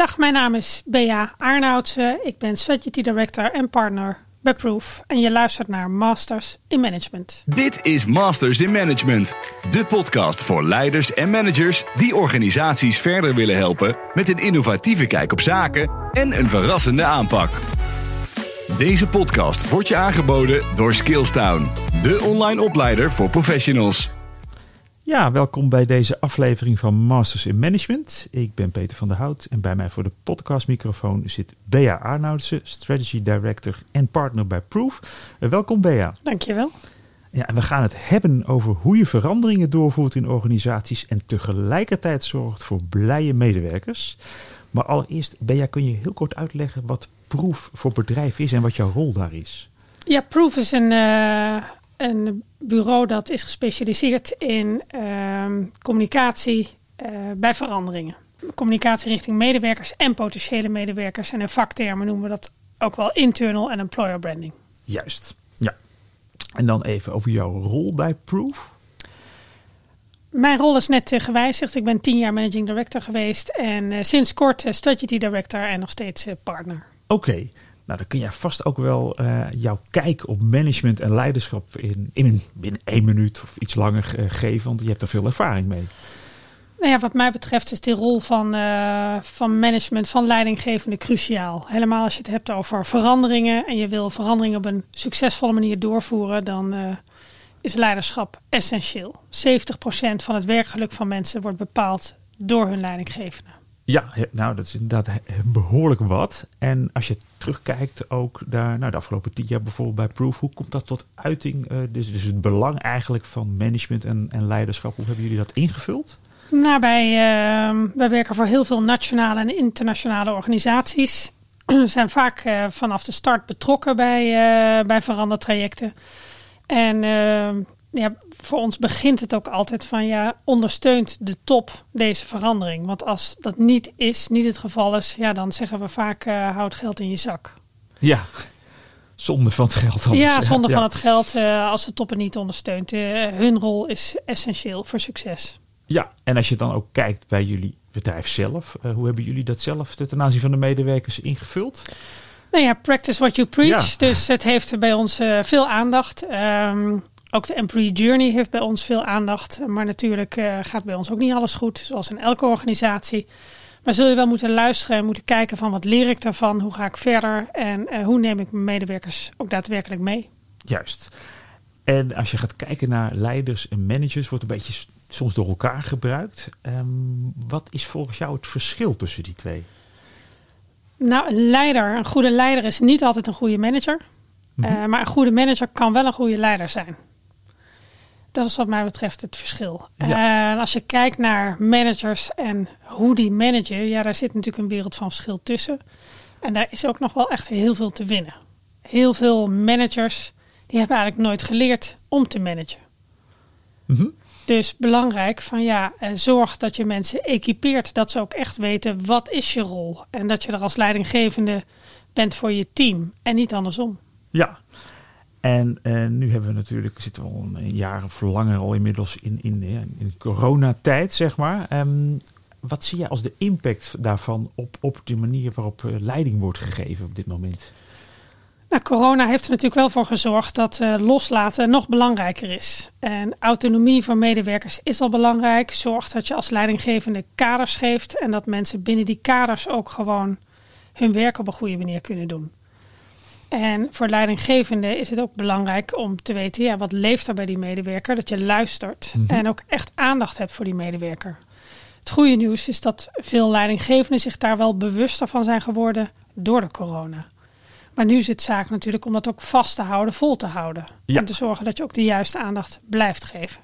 Dag, mijn naam is Bea Arnoudsen. Ik ben Strategy Director en Partner bij Proof. En je luistert naar Masters in Management. Dit is Masters in Management, de podcast voor leiders en managers die organisaties verder willen helpen met een innovatieve kijk op zaken en een verrassende aanpak. Deze podcast wordt je aangeboden door Skillstown, de online opleider voor professionals. Ja, welkom bij deze aflevering van Masters in Management. Ik ben Peter van der Hout en bij mij voor de podcastmicrofoon zit Bea Arnoudsen, Strategy Director en Partner bij Proof. Uh, welkom Bea. Dankjewel. Ja, en we gaan het hebben over hoe je veranderingen doorvoert in organisaties en tegelijkertijd zorgt voor blije medewerkers. Maar allereerst, Bea, kun je heel kort uitleggen wat Proof voor bedrijf is en wat jouw rol daar is? Ja, Proof is een, uh, een bureau dat is gespecialiseerd in uh, communicatie uh, bij veranderingen. Communicatie richting medewerkers en potentiële medewerkers. En in vaktermen noemen we dat ook wel internal en employer branding. Juist, ja. En dan even over jouw rol bij Proof. Mijn rol is net uh, gewijzigd. Ik ben tien jaar managing director geweest en uh, sinds kort strategy director en nog steeds partner. Oké, okay. Nou, dan kun jij vast ook wel uh, jouw kijk op management en leiderschap in, in binnen één minuut of iets langer uh, geven, want je hebt er veel ervaring mee. Nou ja, wat mij betreft is die rol van, uh, van management, van leidinggevende cruciaal. Helemaal als je het hebt over veranderingen en je wil veranderingen op een succesvolle manier doorvoeren, dan is leiderschap essentieel. 70% van het werkgeluk van mensen wordt bepaald door hun leidinggevende. Ja, nou dat is inderdaad behoorlijk wat. En als je terugkijkt ook daar, nou de afgelopen tien jaar bijvoorbeeld bij Proof, hoe komt dat tot uiting? Uh, dus, dus het belang eigenlijk van management en, en leiderschap, hoe hebben jullie dat ingevuld? Nou, wij, uh, werken voor heel veel nationale en internationale organisaties. We zijn vaak uh, vanaf de start betrokken bij, uh, bij verandertrajecten. En ja, voor ons begint het ook altijd van ja, ondersteunt de top deze verandering. Want als dat niet is, niet het geval is, ja, dan zeggen we vaak uh, houd geld in je zak. Ja, zonde van het geld. Anders. Ja, zonde ja. van het geld uh, als de top het niet ondersteunt. Uh, hun rol is essentieel voor succes. Ja, en als je dan ook kijkt bij jullie bedrijf zelf, hoe hebben jullie dat zelf ten aanzien van de medewerkers ingevuld? Nou ja, practice what you preach. Ja. Dus het heeft bij ons veel aandacht. Um, ook de employee journey heeft bij ons veel aandacht. Maar natuurlijk uh, gaat bij ons ook niet alles goed, zoals in elke organisatie. Maar zul je wel moeten luisteren en moeten kijken van wat leer ik daarvan? Hoe ga ik verder? En uh, hoe neem ik mijn medewerkers ook daadwerkelijk mee? Juist. En als je gaat kijken naar leiders en managers, wordt een beetje soms door elkaar gebruikt. Um, wat is volgens jou het verschil tussen die twee? Nou, een leider, een goede leider is niet altijd een goede manager. Mm-hmm. Uh, maar een goede manager kan wel een goede leider zijn. Dat is wat mij betreft het verschil. Ja. En als je kijkt naar managers en hoe die managen, ja, daar zit natuurlijk een wereld van verschil tussen. En daar is ook nog wel echt heel veel te winnen. Heel veel managers die hebben eigenlijk nooit geleerd om te managen. Mm-hmm. Dus belangrijk van ja, zorg dat je mensen equipeert, dat ze ook echt weten wat is je rol. En dat je er als leidinggevende bent voor je team en niet andersom. Ja, en uh, nu hebben we natuurlijk, zitten we al een jaar of langer al inmiddels in, in, in coronatijd, zeg maar. Um, wat zie je als de impact daarvan op, op de manier waarop uh, leiding wordt gegeven op dit moment? Nou, corona heeft er natuurlijk wel voor gezorgd dat loslaten nog belangrijker is. En autonomie van medewerkers is al belangrijk. Zorg dat je als leidinggevende kaders geeft en dat mensen binnen die kaders ook gewoon hun werk op een goede manier kunnen doen. En voor leidinggevende is het ook belangrijk om te weten, ja, wat leeft er bij die medewerker? Dat je luistert mm-hmm. en ook echt aandacht hebt voor die medewerker. Het goede nieuws is dat veel leidinggevenden zich daar wel bewuster van zijn geworden door de corona. Maar nu is het zaak natuurlijk om dat ook vast te houden, vol te houden. Ja. En te zorgen dat je ook de juiste aandacht blijft geven.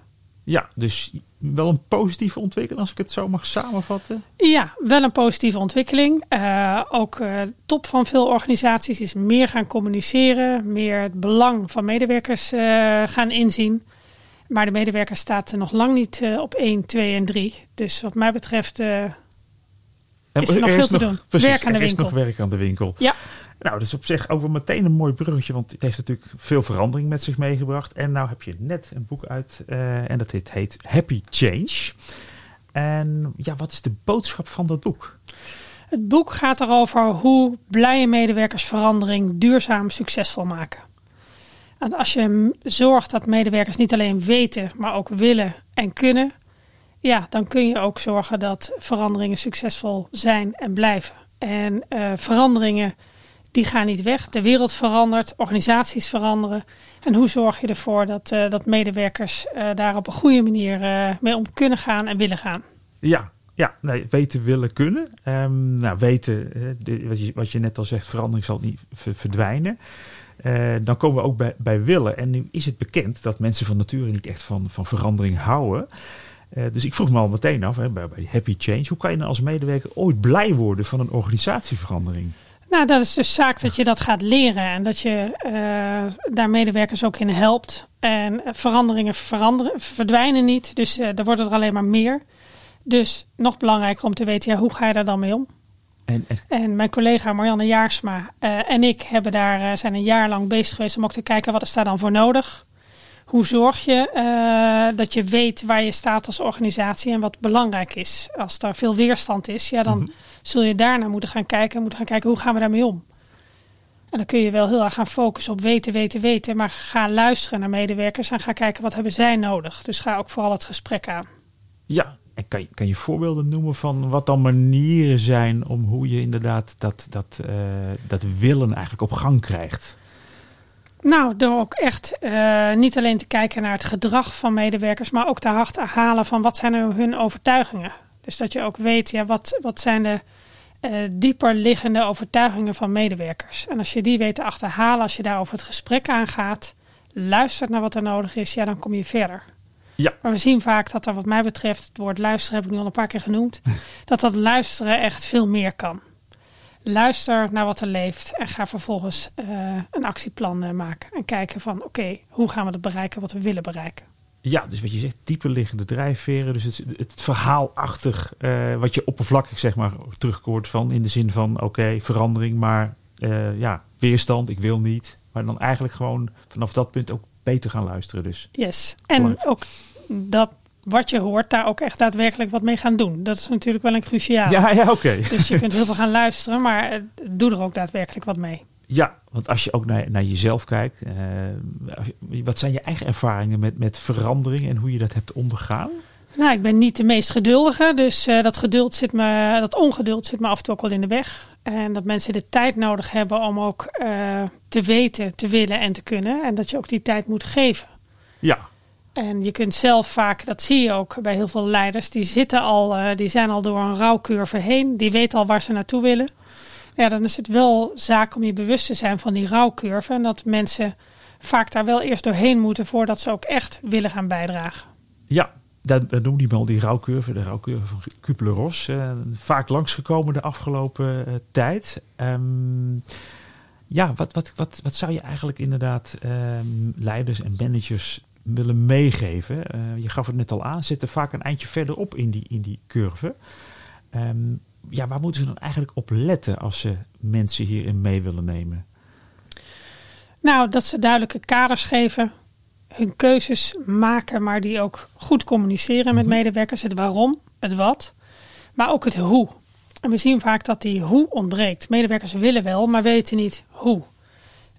Ja, dus wel een positieve ontwikkeling als ik het zo mag samenvatten. Ja, wel een positieve ontwikkeling. Uh, ook uh, top van veel organisaties is meer gaan communiceren, meer het belang van medewerkers uh, gaan inzien. Maar de medewerker staat nog lang niet op 1, 2 en 3. Dus wat mij betreft is er nog veel te doen. Precies, werk aan de er is winkel. nog werk aan de winkel. Ja. Nou, dus op zich ook wel meteen een mooi bruggetje, want het heeft natuurlijk veel verandering met zich meegebracht. En nou heb je net een boek uit uh, en dat heet, heet Happy Change. En ja, wat is de boodschap van dat boek? Het boek gaat erover hoe blije medewerkers verandering duurzaam succesvol maken. En als je zorgt dat medewerkers niet alleen weten, maar ook willen en kunnen, ja, dan kun je ook zorgen dat veranderingen succesvol zijn en blijven. En uh, veranderingen die gaan niet weg. De wereld verandert, organisaties veranderen. En hoe zorg je ervoor dat, uh, dat medewerkers uh, daar op een goede manier mee om kunnen gaan en willen gaan? Ja, ja, weten, willen, kunnen. Um, nou, weten, wat, je, wat je net al zegt, verandering zal niet verdwijnen. Dan komen we ook bij, bij willen. En nu is het bekend dat mensen van nature niet echt van, van verandering houden. Dus ik vroeg me al meteen af, hè, bij, Happy Change, hoe kan je nou als medewerker ooit blij worden van een organisatieverandering? Nou, dat is dus zaak dat je dat gaat leren en dat je uh, daar medewerkers ook in helpt. En veranderingen veranderen, verdwijnen niet, dus uh, er worden er alleen maar meer. Dus nog belangrijker om te weten, ja, hoe ga je daar dan mee om? En, en, en, mijn collega Marianne Jaarsma uh, en ik hebben daar, zijn een jaar lang bezig geweest om ook te kijken wat is daar dan voor nodig. Hoe zorg je dat je weet waar je staat als organisatie en wat belangrijk is. Als er veel weerstand is, ja, dan mm -hmm. Zul je daarna moeten gaan kijken. Moeten gaan kijken hoe gaan we daarmee om. En dan kun je wel heel erg gaan focussen op weten, weten, weten. Maar ga luisteren naar medewerkers en ga kijken wat hebben zij nodig. Dus ga ook vooral het gesprek aan. Ja, en kan je, kan je voorbeelden noemen van wat dan manieren zijn om hoe je inderdaad dat, dat, uh, dat willen eigenlijk op gang krijgt? Nou, door ook echt uh, niet alleen te kijken naar het gedrag van medewerkers, maar ook te achterhalen van wat zijn nou hun overtuigingen. Dus dat je ook weet, ja, wat, wat zijn de uh, dieper liggende overtuigingen van medewerkers. En als je die weet te achterhalen, als je daarover het gesprek aangaat, luistert naar wat er nodig is, ja, dan kom je verder. Ja. Maar we zien vaak dat er wat mij betreft, het woord luisteren heb ik nu al een paar keer genoemd, dat dat luisteren echt veel meer kan. Luister naar wat er leeft en ga vervolgens uh, een actieplan uh, maken. En kijken van oké, okay, hoe gaan we dat bereiken wat we willen bereiken. Ja, dus wat je zegt, dieper liggende drijfveren. Dus het, het verhaalachtig, uh, wat je oppervlakkig zeg maar terugkoort van in de zin van oké, okay, verandering, maar ja, weerstand, ik wil niet. Maar dan eigenlijk gewoon vanaf dat punt ook beter gaan luisteren dus. Yes, en ook dat wat je hoort, daar ook echt daadwerkelijk wat mee gaan doen. Dat is natuurlijk wel een cruciaal. Ja, ja, oké. Okay. Dus je kunt heel veel gaan luisteren, maar doe er ook daadwerkelijk wat mee. Ja, want als je ook naar, naar jezelf kijkt, uh, wat zijn je eigen ervaringen met, met verandering en hoe je dat hebt ondergaan? Nou, ik ben niet de meest geduldige, dus uh, dat geduld zit me, dat ongeduld zit me af en toe ook wel in de weg. En dat mensen de tijd nodig hebben om ook uh, te weten, te willen en te kunnen. En dat je ook die tijd moet geven. Ja. En je kunt zelf vaak, dat zie je ook bij heel veel leiders, die zitten al, die zijn al door een rouwcurve heen. Die weten al waar ze naartoe willen. Ja, dan is het wel zaak om je bewust te zijn van die rouwcurve. En dat mensen vaak daar wel eerst doorheen moeten voordat ze ook echt willen gaan bijdragen. Ja, dat, dat noemde hij al die rouwcurve, de rouwcurve van Kubler-Ross. Uh, vaak langsgekomen de afgelopen uh, tijd. Um, ja, wat, wat, wat, wat zou je eigenlijk inderdaad um, leiders en managers willen meegeven? Uh, je gaf het net al aan, zitten vaak een eindje verderop in die, in die curve. Um, ja, waar moeten ze dan eigenlijk op letten als ze mensen hierin mee willen nemen? Nou, dat ze duidelijke kaders geven, hun keuzes maken, maar die ook goed communiceren met medewerkers. Het waarom, het wat, maar ook het hoe. En we zien vaak dat die hoe ontbreekt. Medewerkers willen wel, maar weten niet hoe.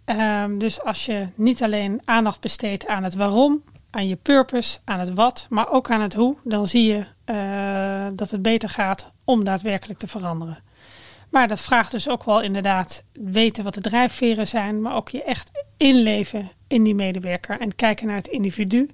Um, dus als je niet alleen aandacht besteedt aan het waarom, aan je purpose, aan het wat, maar ook aan het hoe, dan zie je uh, dat het beter gaat om daadwerkelijk te veranderen. Maar dat vraagt dus ook wel inderdaad weten wat de drijfveren zijn, maar ook je echt inleven in die medewerker en kijken naar het individu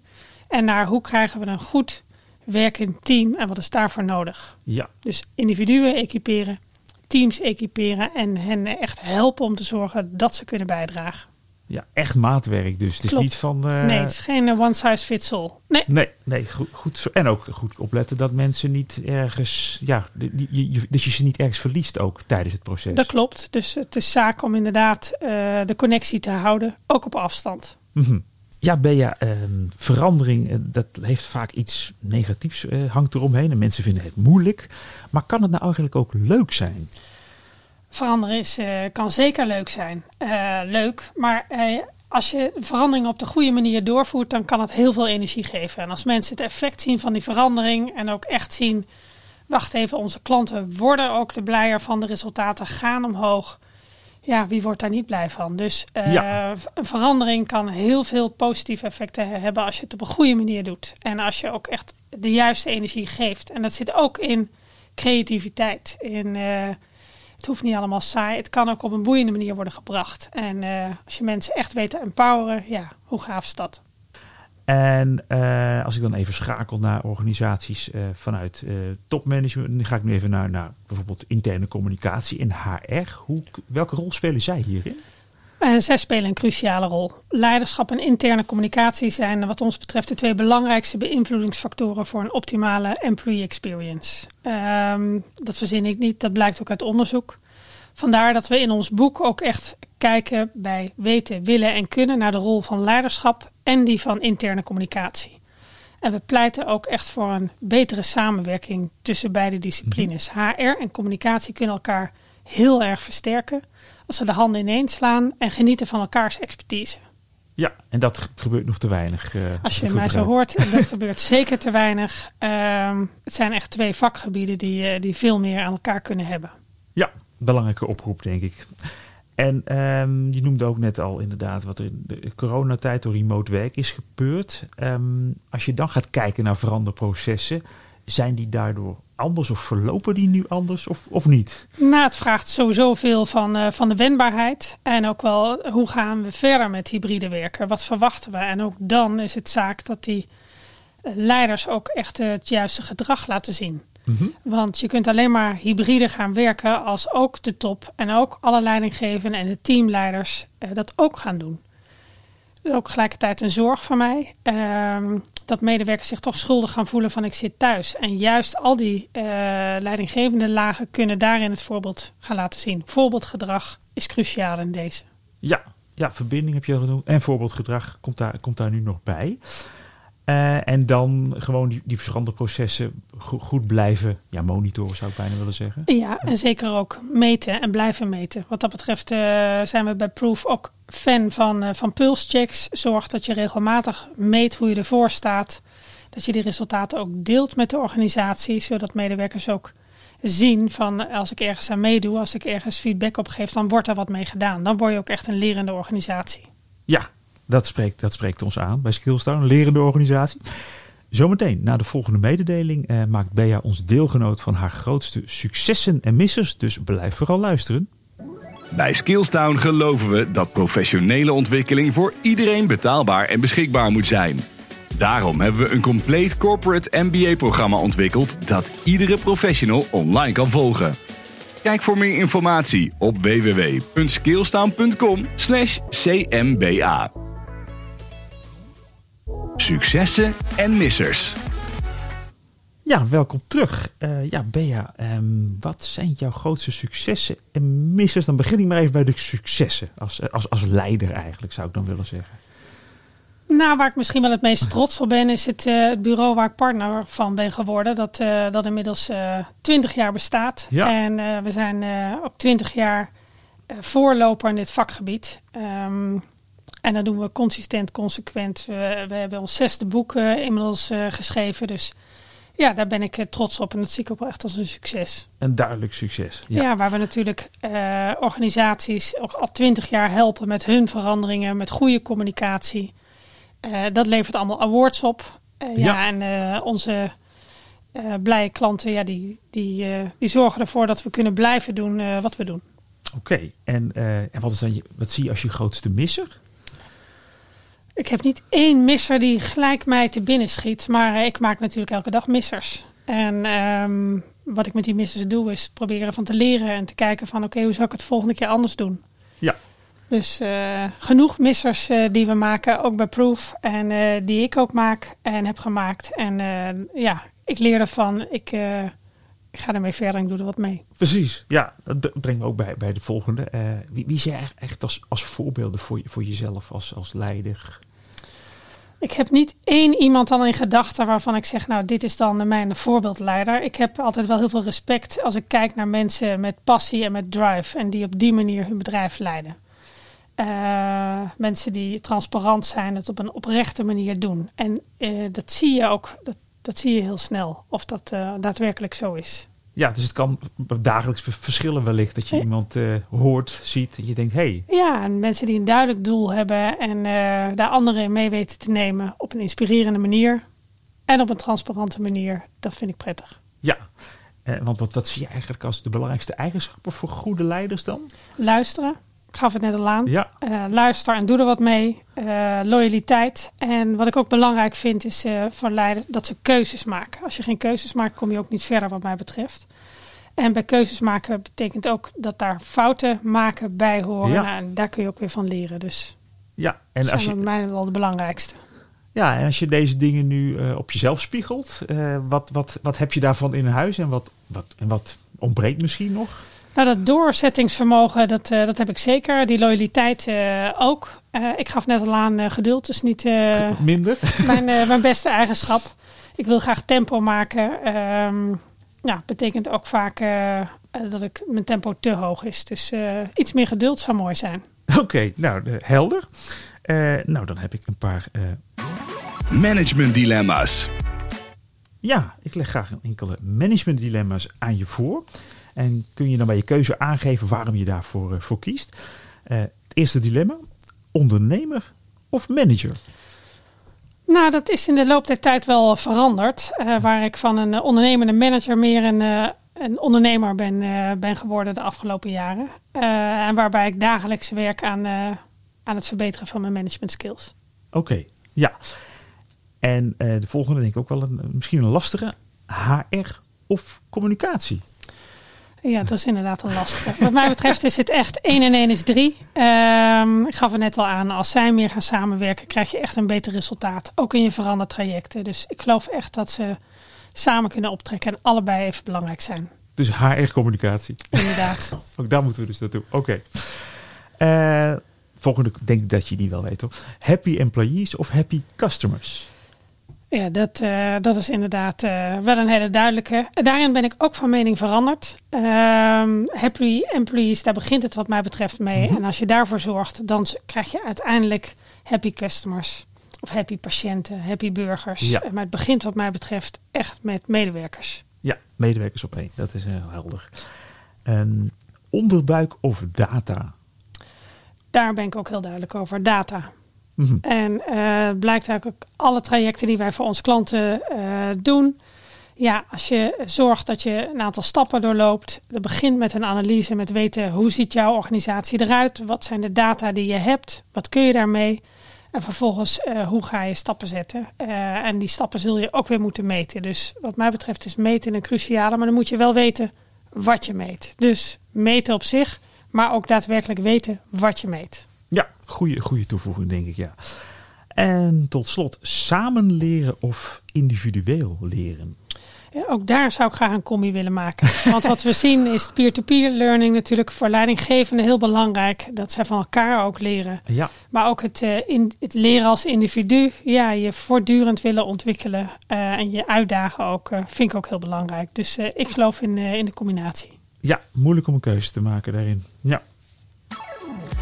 en naar hoe krijgen we een goed werkend team en wat is daarvoor nodig. Ja. Dus individuen equiperen, teams equiperen en hen echt helpen om te zorgen dat ze kunnen bijdragen. Ja, echt maatwerk dus. Het is Klopt. niet van... Uh... Nee, het is geen one size fits all. Nee, nee, nee goed, goed. En ook goed opletten dat mensen niet ergens... Ja, die, je, dat je ze niet ergens verliest ook tijdens het proces. Dat klopt. Dus het is zaak om inderdaad uh, de connectie te houden, ook op afstand. Mm -hmm. Ja, Bea, uh, verandering, dat heeft vaak iets negatiefs hangt eromheen. En mensen vinden het moeilijk. Maar kan het nou eigenlijk ook leuk zijn? Veranderen is, uh, kan zeker leuk zijn. Uh, leuk, maar uh, als je verandering op de goede manier doorvoert, dan kan het heel veel energie geven. En als mensen het effect zien van die verandering en ook echt zien wacht even, onze klanten worden ook de blijer van. De resultaten gaan omhoog. Ja, wie wordt daar niet blij van? Dus ja. een verandering kan heel veel positieve effecten hebben als je het op een goede manier doet. En als je ook echt de juiste energie geeft. En dat zit ook in creativiteit. In, het hoeft niet allemaal saai. Het kan ook op een boeiende manier worden gebracht. En uh, als je mensen echt weet te empoweren, ja, hoe gaaf is dat? En uh, als ik dan even schakel naar organisaties uh, vanuit topmanagement, dan ga ik nu even naar, naar bijvoorbeeld interne communicatie en HR. Hoe, welke rol spelen zij hierin? Zij spelen een cruciale rol. Leiderschap en interne communicatie zijn wat ons betreft de twee belangrijkste beïnvloedingsfactoren voor een optimale employee experience. Um, dat verzin ik niet, dat blijkt ook uit onderzoek. Vandaar dat we in ons boek ook echt kijken bij weten, willen en kunnen naar de rol van leiderschap en die van interne communicatie. En we pleiten ook echt voor een betere samenwerking tussen beide disciplines. HR en communicatie kunnen elkaar heel erg versterken als ze de handen ineens slaan en genieten van elkaars expertise. Ja, en dat gebeurt nog te weinig. Uh, Als je mij zo hoort, dat gebeurt zeker te weinig. Uh, het zijn echt twee vakgebieden die, uh, die veel meer aan elkaar kunnen hebben. Ja, belangrijke oproep, denk ik. En um, je noemde ook net al inderdaad wat er in de coronatijd door remote werk is gebeurd. Um, als je dan gaat kijken naar veranderprocessen, zijn die daardoor anders of verlopen die nu anders of, of niet? Nou, het vraagt sowieso veel van, uh, van de wendbaarheid. En ook wel hoe gaan we verder met hybride werken? Wat verwachten we? En ook dan is het zaak dat die leiders ook echt het juiste gedrag laten zien. Mm-hmm. Want je kunt alleen maar hybride gaan werken als ook de top en ook alle leidinggevenden en de teamleiders uh, dat ook gaan doen. Dus ook gelijkertijd een zorg van mij. Uh, dat medewerkers zich toch schuldig gaan voelen van ik zit thuis. En juist al die uh, leidinggevende lagen kunnen daarin het voorbeeld gaan laten zien. Voorbeeldgedrag is cruciaal in deze. Ja, ja verbinding heb je al genoemd. En voorbeeldgedrag komt daar, komt daar nu nog bij. Uh, en dan gewoon die, die veranderprocessen goed, goed, blijven ja, monitoren, zou ik bijna willen zeggen. Ja, en zeker ook meten en blijven meten. Wat dat betreft uh, zijn we bij Proof ook fan van, uh, van pulse checks. Zorg dat je regelmatig meet hoe je ervoor staat. Dat je die resultaten ook deelt met de organisatie, zodat medewerkers ook zien van als ik ergens aan meedoe, als ik ergens feedback op geef, dan wordt er wat mee gedaan. Dan word je ook echt een lerende organisatie. Ja, dat spreekt, dat spreekt ons aan bij Skillstone, een lerende organisatie. Zometeen, na de volgende mededeling, eh, maakt Bea ons deelgenoot van haar grootste successen en missers. Dus blijf vooral luisteren. Bij Skillstown geloven we dat professionele ontwikkeling voor iedereen betaalbaar en beschikbaar moet zijn. Daarom hebben we een compleet corporate MBA-programma ontwikkeld dat iedere professional online kan volgen. Kijk voor meer informatie op www.skillstown.com/cmba. Successen en missers. Ja, welkom terug. Uh, ja, Bea, um, wat zijn jouw grootste successen en missers? Dan begin ik maar even bij de successen. Als, als, als leider eigenlijk, zou ik dan willen zeggen. Nou, waar ik misschien wel het meest trots op ben, is het, uh, het bureau waar ik partner van ben geworden. Dat, uh, dat inmiddels twintig jaar bestaat. Ja. En we zijn ook twintig jaar voorloper in dit vakgebied. Um, en dat doen we consistent, consequent. We, we hebben ons zesde boek uh, inmiddels uh, geschreven. Dus ja, daar ben ik uh, trots op. En dat zie ik ook wel echt als een succes. Een duidelijk succes. Ja, ja waar we natuurlijk organisaties al twintig jaar helpen met hun veranderingen, met goede communicatie. dat levert allemaal awards op. ja. ja, en onze blije klanten, ja, die, die, die zorgen ervoor dat we kunnen blijven doen wat we doen. Oké, okay. en, en wat, is dan je, wat zie je als je grootste misser? Ik heb niet één misser die gelijk mij te binnen schiet. Maar ik maak natuurlijk elke dag missers. En um, wat ik met die missers doe is proberen van te leren. En te kijken van oké, okay, hoe zou ik het volgende keer anders doen? Ja. Dus uh, genoeg missers uh, die we maken, ook bij Proof. En uh, die ik ook maak en heb gemaakt. En ja, ik leer ervan. Ik, ik ga ermee verder en ik doe er wat mee. Precies, ja. Dat brengt me ook bij, bij de volgende. wie, wie zie je echt als, als voorbeelden voor, voor jezelf als, als leider? Ik heb niet één iemand dan in gedachten waarvan ik zeg, nou, dit is dan mijn voorbeeldleider. Ik heb altijd wel heel veel respect als ik kijk naar mensen met passie en met drive en die op die manier hun bedrijf leiden. Uh, mensen die transparant zijn, het op een oprechte manier doen. En uh, dat zie je ook, dat, Dat zie je heel snel of dat uh, daadwerkelijk zo is. Ja, dus het kan dagelijks verschillen wellicht dat je iemand uh, hoort, ziet en je denkt. Hey. Ja, en mensen die een duidelijk doel hebben en uh, daar anderen mee weten te nemen op een inspirerende manier en op een transparante manier, dat vind ik prettig. Ja, uh, want wat, wat zie je eigenlijk als de belangrijkste eigenschappen voor goede leiders dan? Luisteren. Ik gaf het net al aan. Ja. luister en doe er wat mee. loyaliteit. En wat ik ook belangrijk vind is voor leiders dat ze keuzes maken. Als je geen keuzes maakt, kom je ook niet verder wat mij betreft. En bij keuzes maken betekent ook dat daar fouten maken bij horen. Ja. Nou, en daar kun je ook weer van leren. Dus ja, en dat als je mij wel de belangrijkste. Ja, en als je deze dingen nu op jezelf spiegelt, wat, wat, wat heb je daarvan in huis en wat, wat, en wat ontbreekt misschien nog? Nou, dat doorzettingsvermogen, dat, uh, dat heb ik zeker. Die loyaliteit ook. ik gaf net al aan, geduld is niet minder. Mijn, mijn beste eigenschap. Ik wil graag tempo maken. Ehm, ja, betekent ook vaak dat ik mijn tempo te hoog is. Dus iets meer geduld zou mooi zijn. Oké, nou helder. nou, dan heb ik een paar Management dilemma's. Ja, ik leg graag enkele management dilemma's aan je voor. En kun je dan bij je keuze aangeven waarom je daarvoor uh, voor kiest. Uh, het eerste dilemma: ondernemer of manager? Nou, dat is in de loop der tijd wel veranderd. Uh, waar ik van een ondernemende manager meer een, een ondernemer ben, ben geworden de afgelopen jaren. en waarbij ik dagelijks werk aan, aan het verbeteren van mijn management skills. Oké, ja. En de volgende denk ik ook wel een, misschien een lastige. HR of communicatie? Ja, dat is inderdaad een lastige. Wat mij betreft is het echt 1 en 1 is 3. Um, ik gaf het net al aan, als zij meer gaan samenwerken, krijg je echt een beter resultaat. Ook in je verandertrajecten. Dus ik geloof echt dat ze samen kunnen optrekken en allebei even belangrijk zijn. Dus HR-communicatie. Inderdaad. ook daar moeten we dus naartoe. Oké. Okay. Uh, volgende, denk ik dat je die wel weet hoor. Happy employees of happy customers? Ja, dat, uh, dat is inderdaad uh, wel een hele duidelijke. Daarin ben ik ook van mening veranderd. Um, happy employees, daar begint het wat mij betreft mee. Mm -hmm. En als je daarvoor zorgt, dan krijg je uiteindelijk happy customers. Of happy patiënten, happy burgers. Ja. Maar het begint wat mij betreft echt met medewerkers. Ja, medewerkers op één. Dat is heel helder. Um, onderbuik of data? Daar ben ik ook heel duidelijk over. Data. -hmm. En uh, blijkt eigenlijk alle trajecten die wij voor onze klanten uh, doen. Ja, als je zorgt dat je een aantal stappen doorloopt. Dat begint met een analyse, met weten hoe ziet jouw organisatie eruit? Wat zijn de data die je hebt? Wat kun je daarmee? En vervolgens, uh, hoe ga je stappen zetten? En die stappen zul je ook weer moeten meten. Dus wat mij betreft is meten een cruciale, maar dan moet je wel weten wat je meet. Dus meten op zich, maar ook daadwerkelijk weten wat je meet. Ja, goede, goede toevoeging, denk ik, ja. En tot slot, samen leren of individueel leren? Ja, ook daar zou ik graag een combi willen maken. Want wat we zien is peer-to-peer learning natuurlijk voor leidinggevenden heel belangrijk. Dat zij van elkaar ook leren. Ja. Maar ook het, uh, in, het leren als individu. Ja, je voortdurend willen ontwikkelen. Uh, en je uitdagen ook. Uh, vind ik ook heel belangrijk. Dus ik geloof in, in de combinatie. Ja, moeilijk om een keuze te maken daarin. Ja.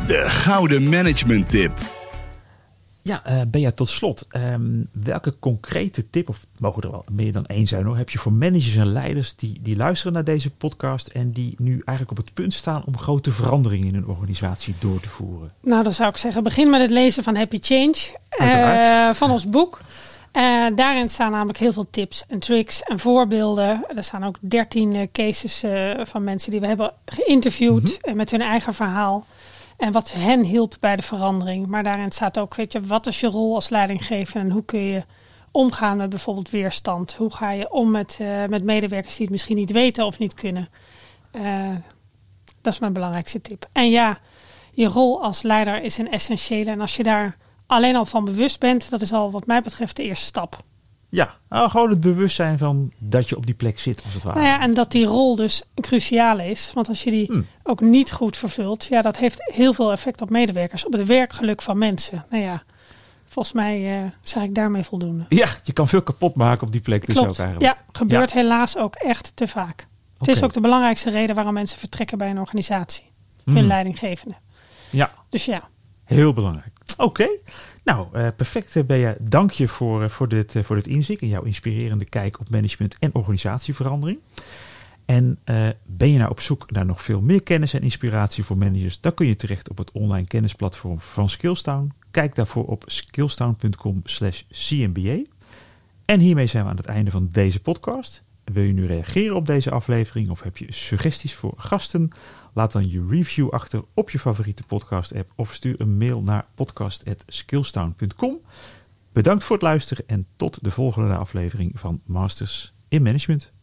De gouden management tip. Ja, uh, Bea, tot slot. Um, welke concrete tip, of mogen er wel meer dan één zijn hoor, heb je voor managers en leiders die, die luisteren naar deze podcast en die nu eigenlijk op het punt staan om grote veranderingen in hun organisatie door te voeren? Nou, dan zou ik zeggen, begin met het lezen van Happy Change uh, van ons boek. Uh, daarin staan namelijk heel veel tips en tricks en voorbeelden. Er staan ook dertien cases van mensen die we hebben geïnterviewd mm -hmm. met hun eigen verhaal. En wat hen hielp bij de verandering. Maar daarin staat ook, weet je, wat is je rol als leidinggever en hoe kun je omgaan met bijvoorbeeld weerstand? Hoe ga je om met, uh, met medewerkers die het misschien niet weten of niet kunnen? Uh, dat is mijn belangrijkste tip. En ja, je rol als leider is een essentiële. En als je daar alleen al van bewust bent, dat is al wat mij betreft de eerste stap. Ja, nou, gewoon het bewustzijn van dat je op die plek zit, als het ware. Nou ja, en dat die rol dus cruciaal is. Want als je die hmm. ook niet goed vervult, ja, dat heeft heel veel effect op medewerkers, op het werkgeluk van mensen. Nou ja, volgens mij uh, zeg ik daarmee voldoende. Ja, je kan veel kapot maken op die plek dus Klopt. ook eigenlijk. Ja, gebeurt ja. helaas ook echt te vaak. Okay. Het is ook de belangrijkste reden waarom mensen vertrekken bij een organisatie. Hun Hmm. leidinggevende. Ja. Dus ja. Heel belangrijk. Oké, nou uh, perfect Bea. Dank je voor, voor, dit, voor dit inzicht en jouw inspirerende kijk op management en organisatieverandering. En ben je nou op zoek naar nog veel meer kennis en inspiratie voor managers, dan kun je terecht op het online kennisplatform van Skillstown. Kijk daarvoor op skillstown.com/cmba. En hiermee zijn we aan het einde van deze podcast. Wil je nu reageren op deze aflevering of heb je suggesties voor gasten? Laat dan je review achter op je favoriete podcast-app of stuur een mail naar podcast.skillstown.com. Bedankt voor het luisteren en tot de volgende aflevering van Masters in Management.